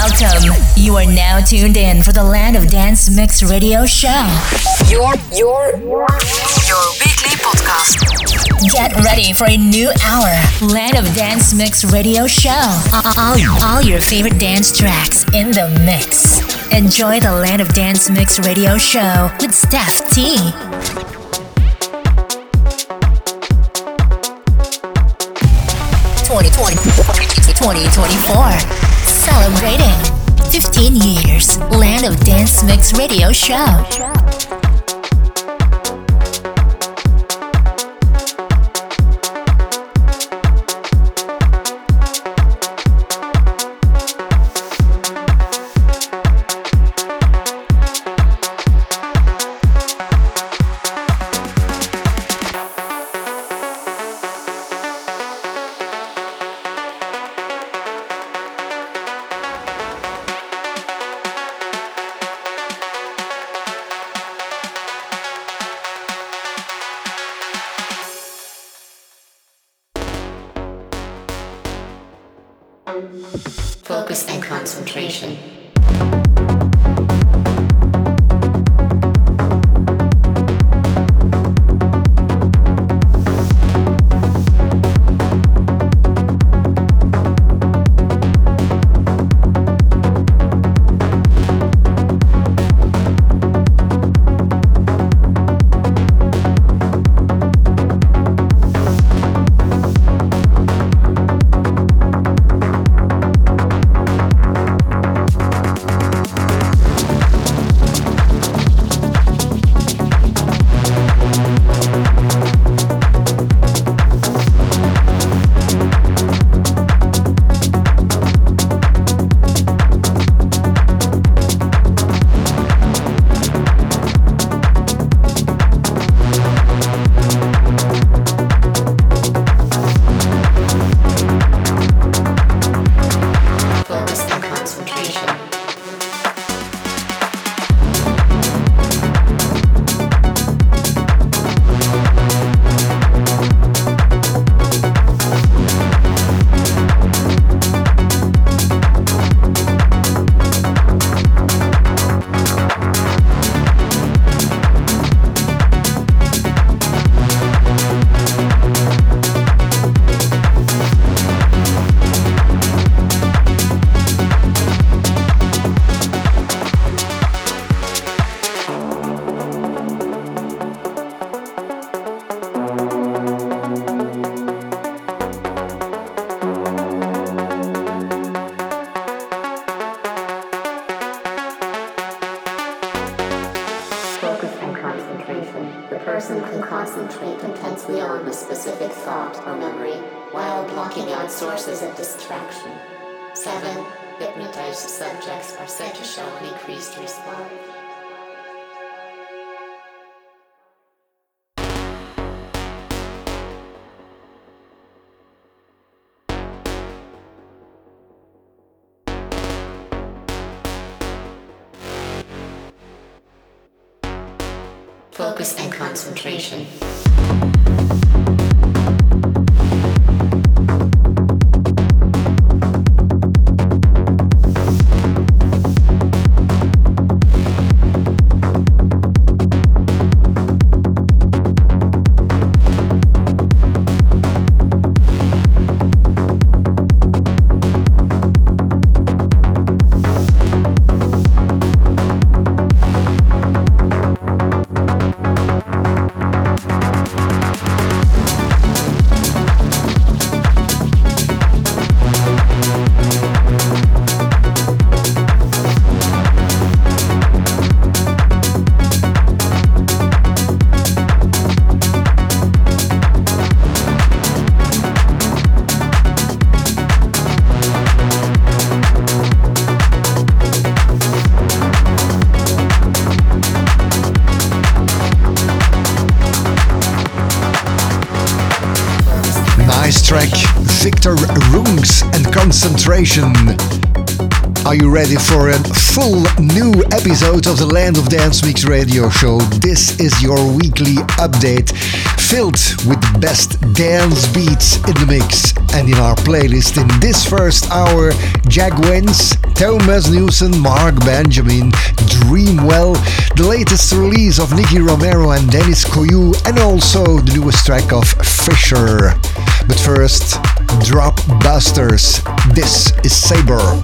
Welcome. You are now tuned in for the Land of Dance Mix Radio Show. Your your your weekly podcast. Get ready for a new hour. Land of Dance Mix Radio Show. All, all your favorite dance tracks in the mix. Enjoy the Land of Dance Mix Radio Show with Stef T. 2020, 2024. Celebrating 15 years. Land of Dance Mix Radio Show. Ready for a full new episode of the Land of Dance Mix radio show? This is your weekly update filled with the best dance beats in the mix. And in our playlist in this first hour, Jack Wins, Thomas Newson, Marc Benjamin, Dreamell, the latest release of Nicky Romero and Deniz Koyu, and also the newest track of Fisher. But first, Drop Busters. This is Sabor.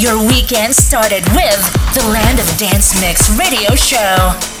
Your weekend started with the Land of Dance Mix radio show.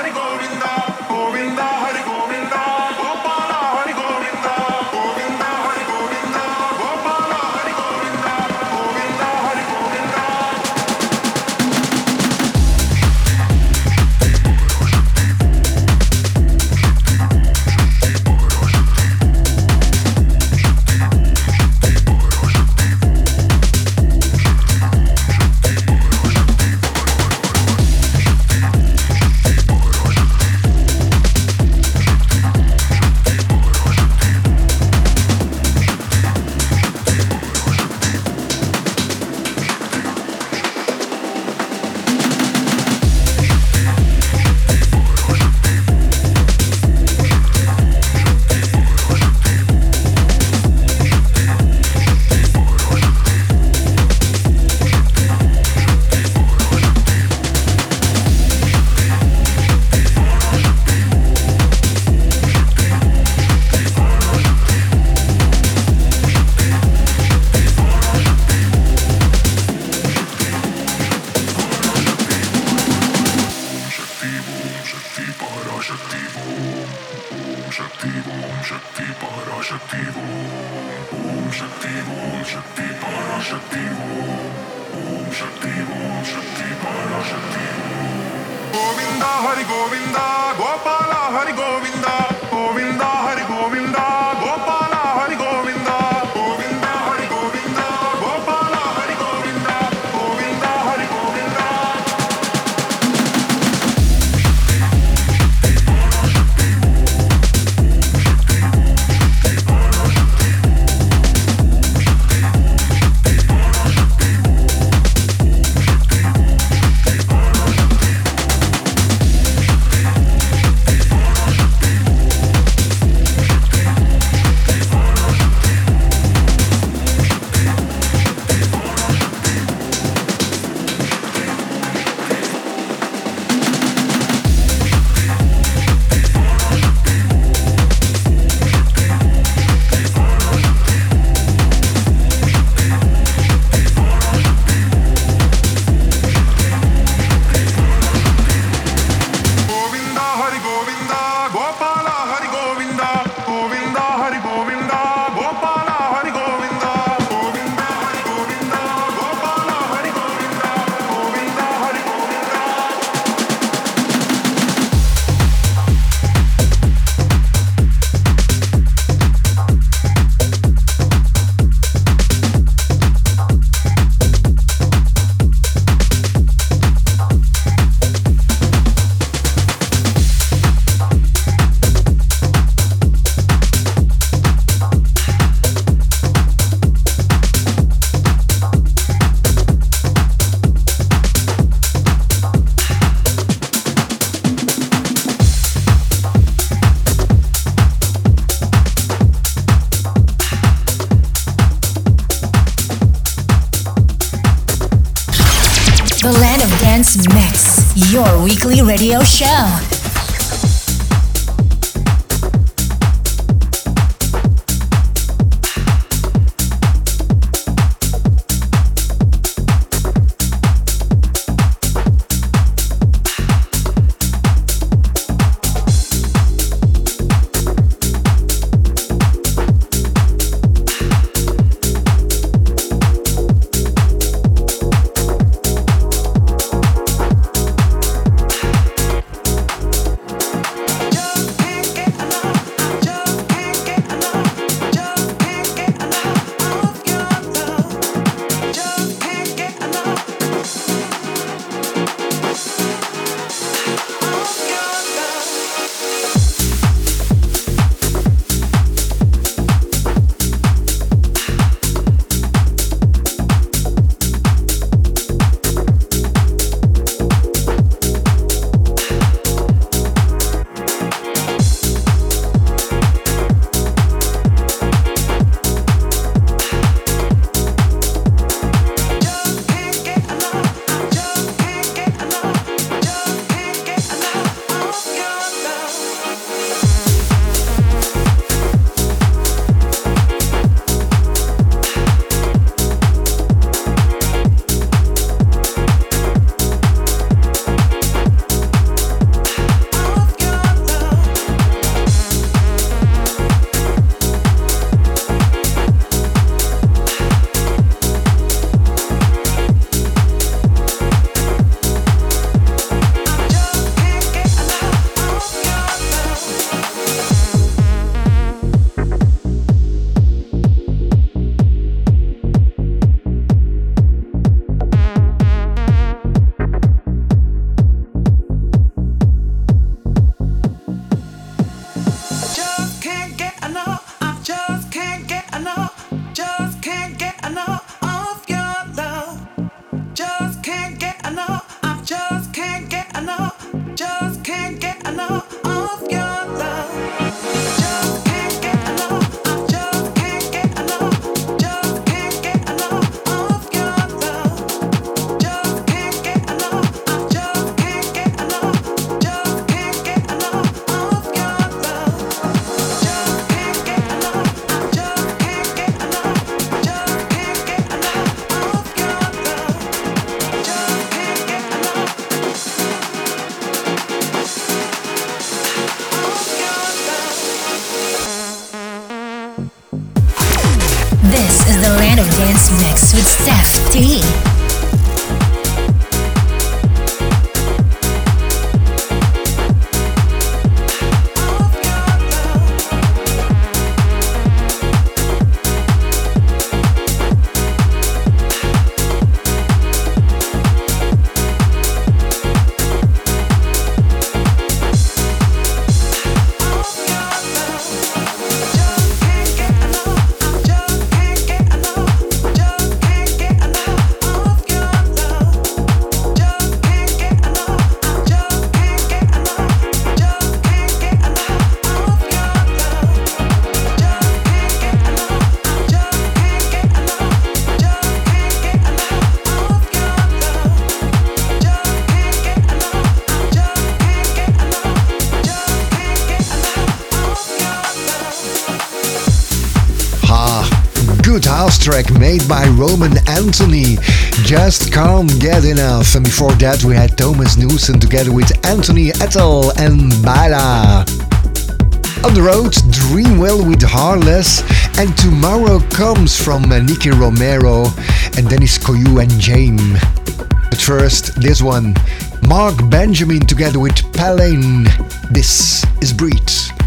party going down. Radio show. Made by Roman Anthony. Just can't get enough. And before that, we had Thomas Newson together with Anthony Ettel and Bala. On the road, Dreamell with Heartless, and Tomorrow Comes from Nicky Romero and Deniz Koyu and Jaimes. But first, this one, Marc Benjamin together with Palane. This is Breathe.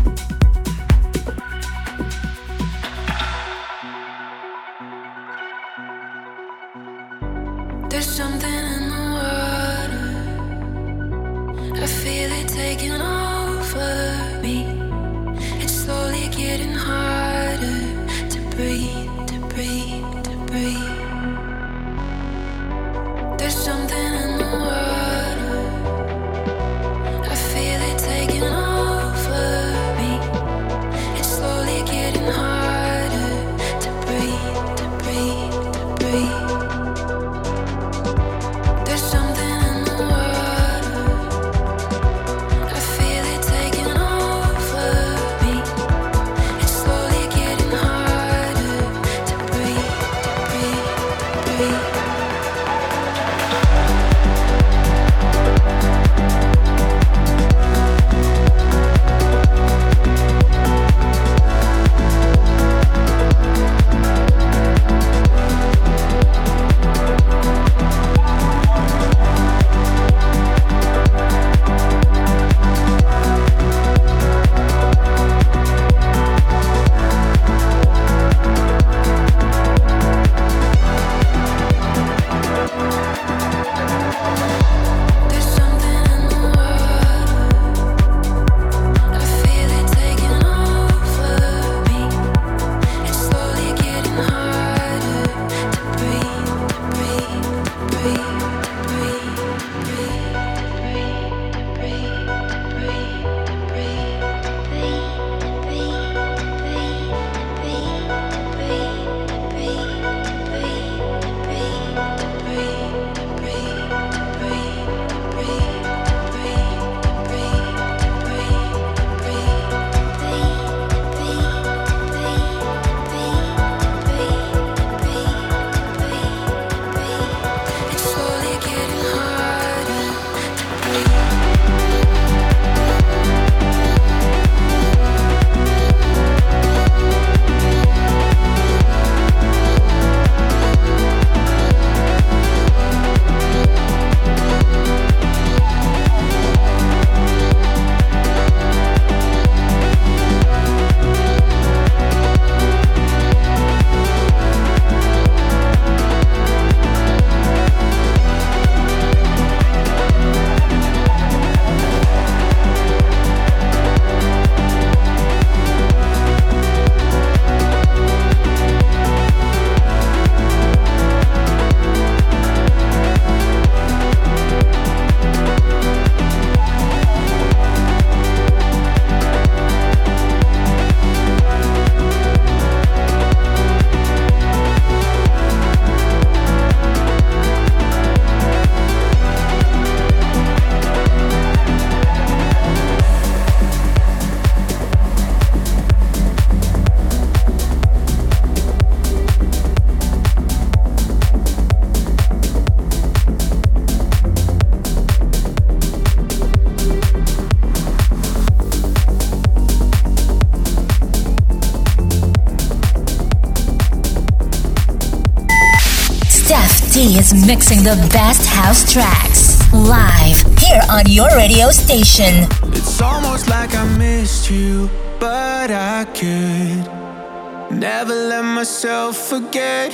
D is mixing the best house tracks live here on your radio station. It's almost like I missed you, but I could never let myself forget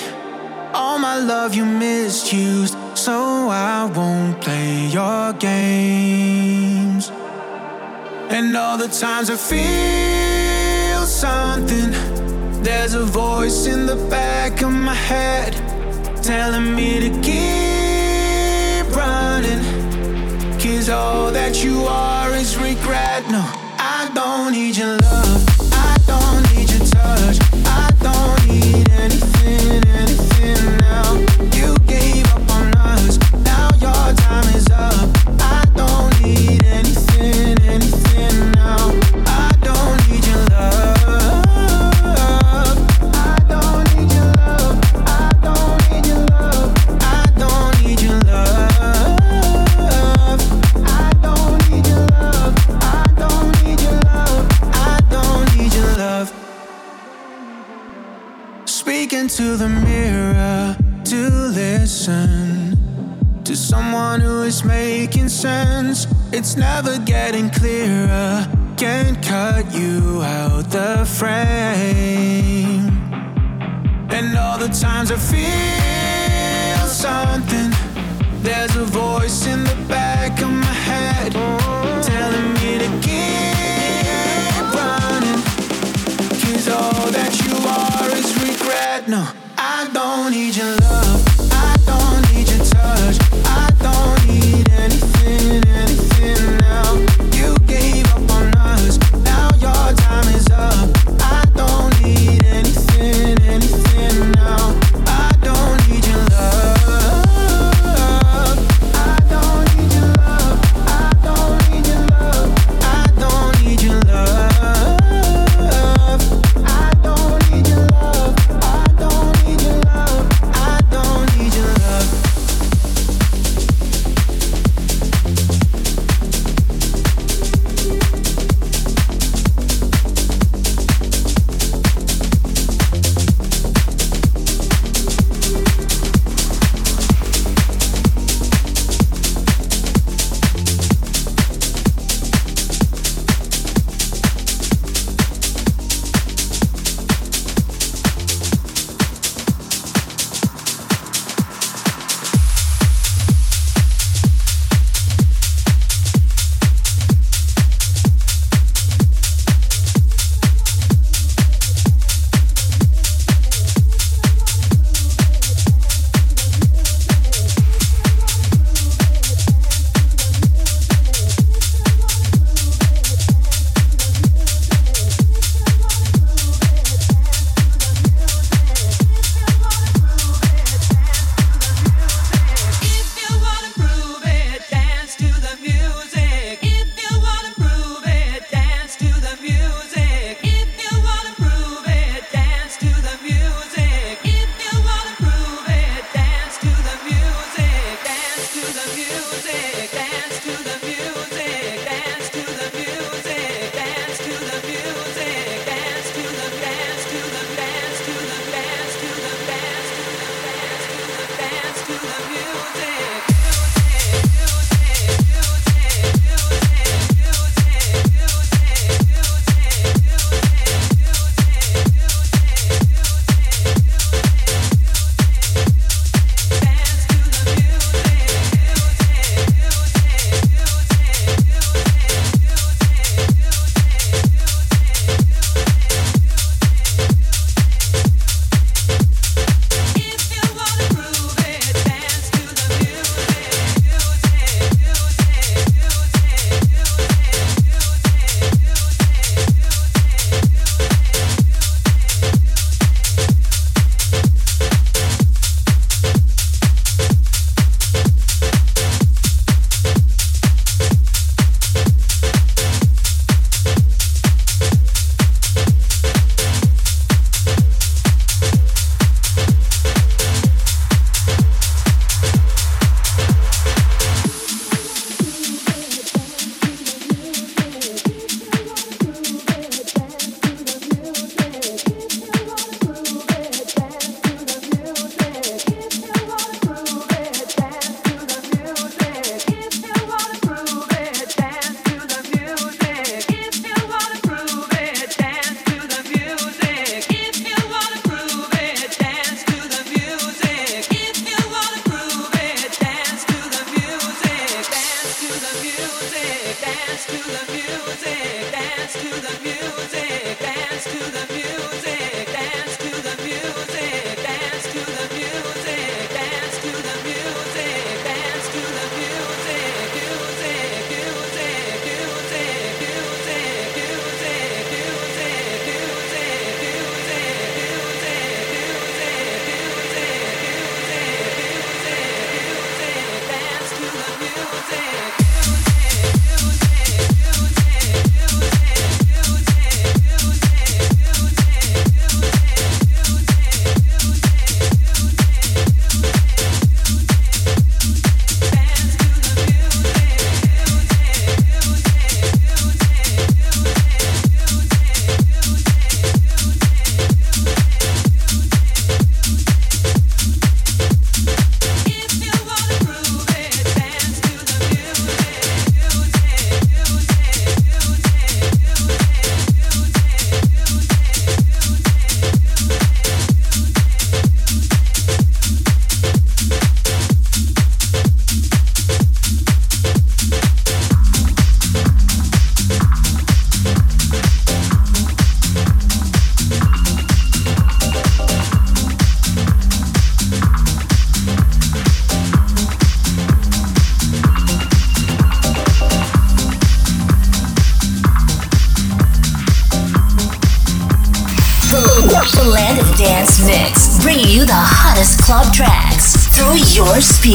all my love you misused, so I won't play your games. And all the times I feel something, there's a voice in the back of my head telling me to keep running. Cause all that you are is regret. No, I don't need your love, I don't need your touch, I don't need anything, Speaking to the mirror to listen to someone who is making sense. It's never getting clearer. Can't cut you out the frame. And all the times I feel something, there's a voice in the back of my head regret. No, I don't need your love.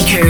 Speakers.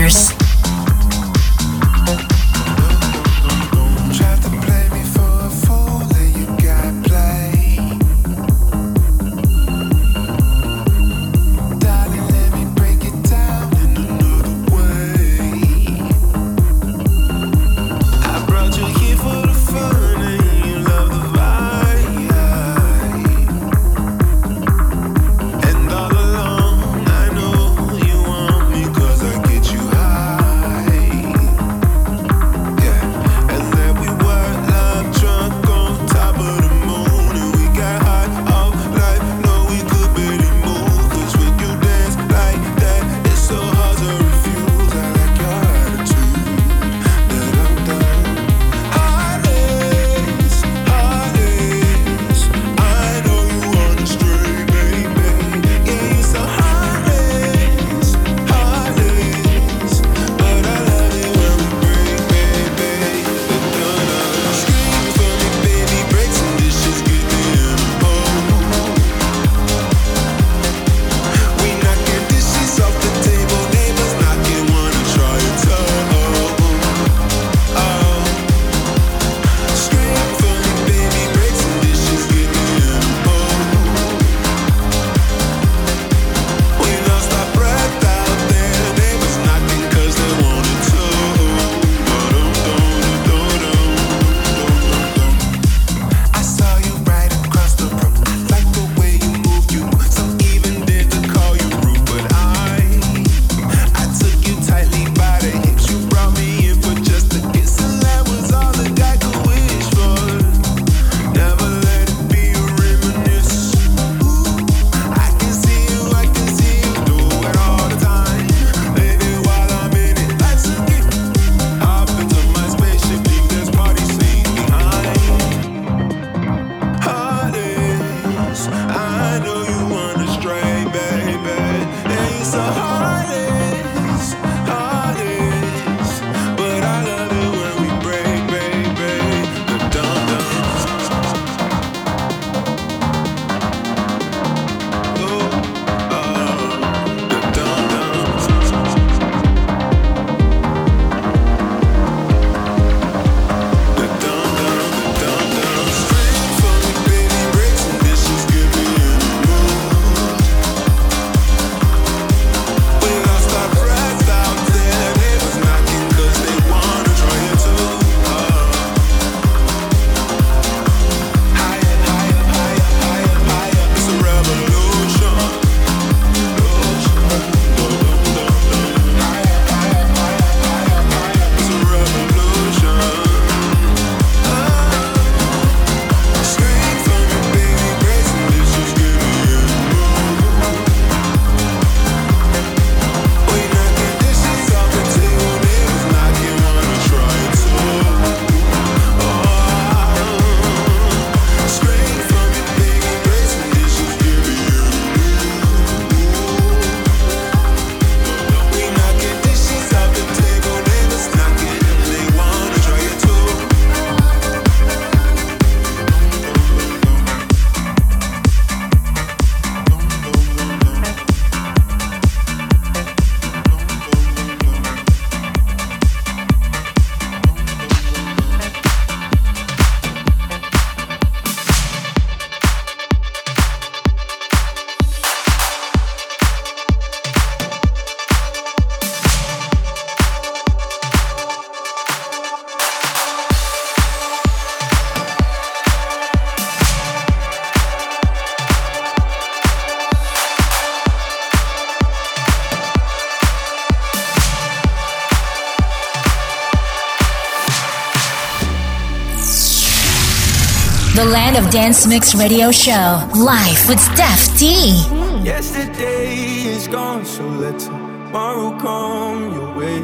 Land of Dance Mix radio show, live with Stef T. Yesterday is gone, so let tomorrow come your way.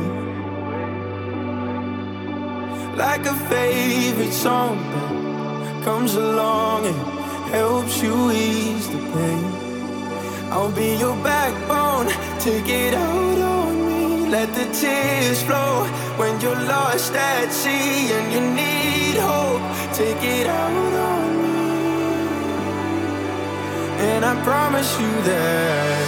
Like a favorite song that comes along and helps you ease the pain. I'll be your backbone, take it out on me. Let the tears flow when you're lost at sea and you need hope. Take it out on me and I promise you that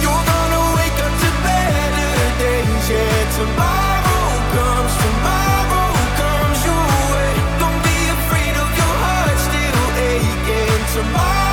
you're gonna wake up to better days. Yeah, tomorrow comes, tomorrow comes your way. Don't be afraid of your heart still aching. Tomorrow.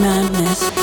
Was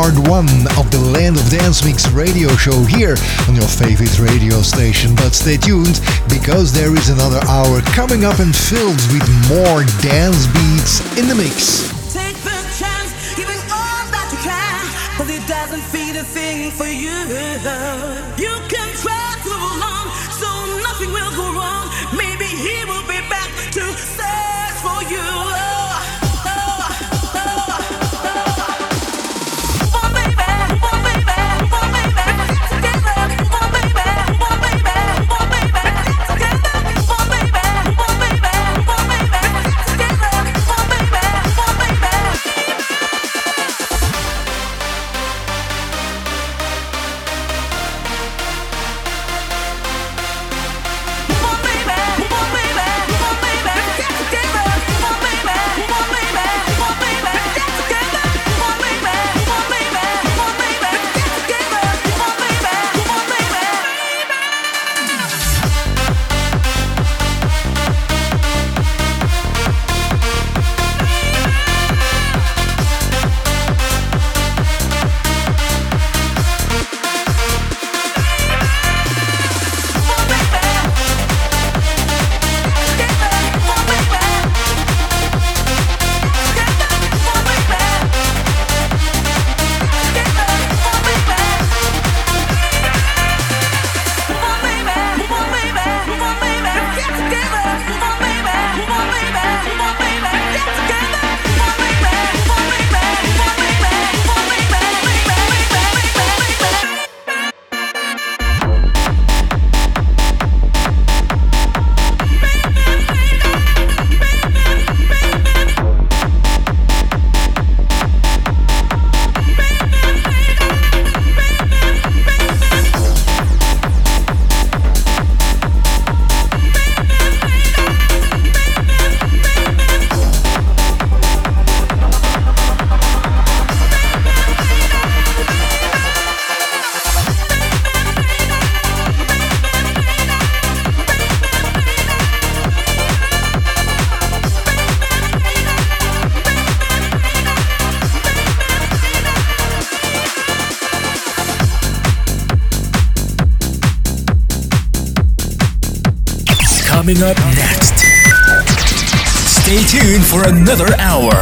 part one of the Land of Dance Mix radio show here on your favorite radio station. But stay tuned because there is another hour coming up and filled with more dance beats in the mix. Coming up next. Stay tuned for another hour.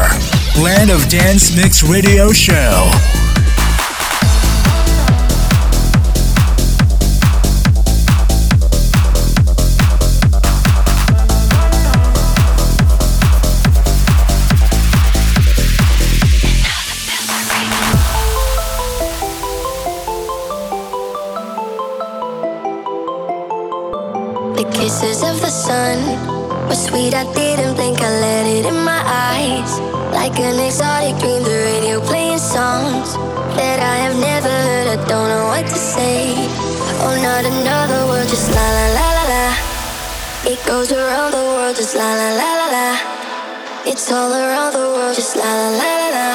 Land of Dance Mix Radio Show. Exotic dream, the radio playing songs that I have never heard. I don't know what to say. Oh, not another word, just la la la la la. It goes around the world, just la la la la la. It's all around the world, just la la la la la.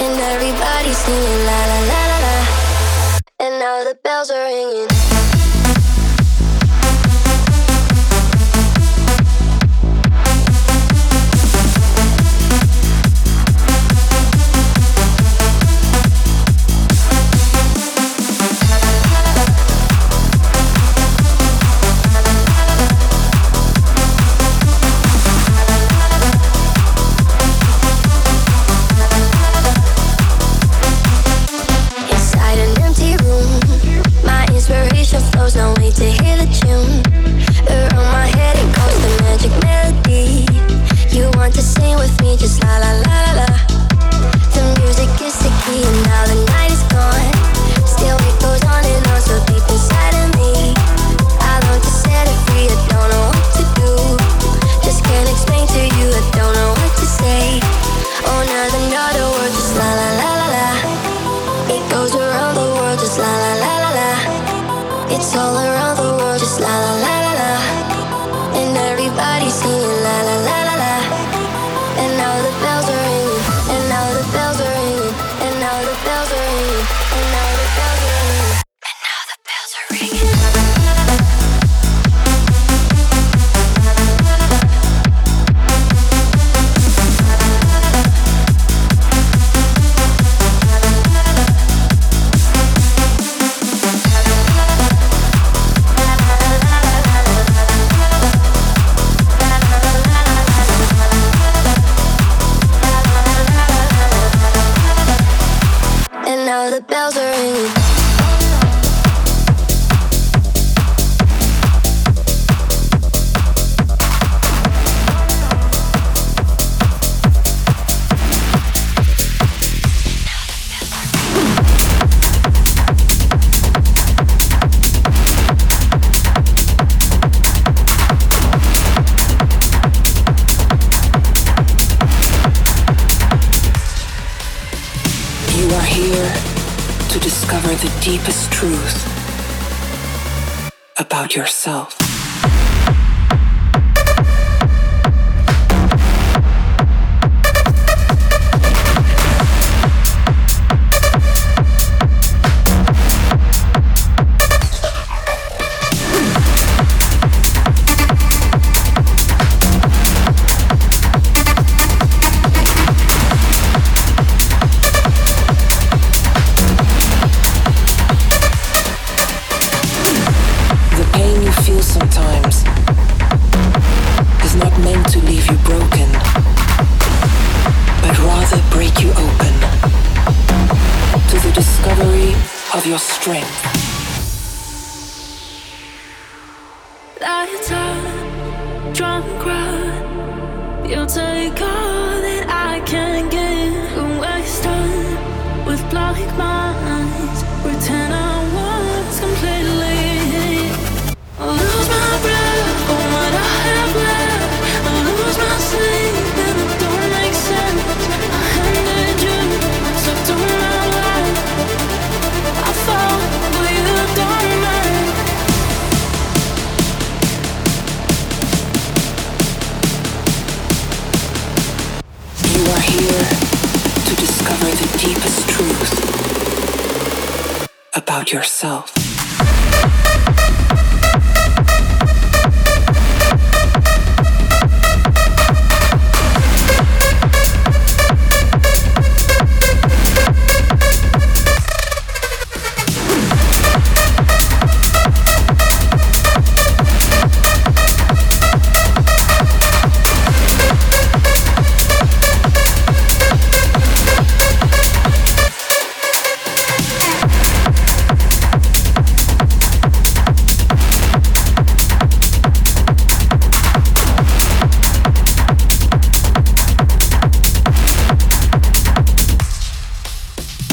And everybody's singing la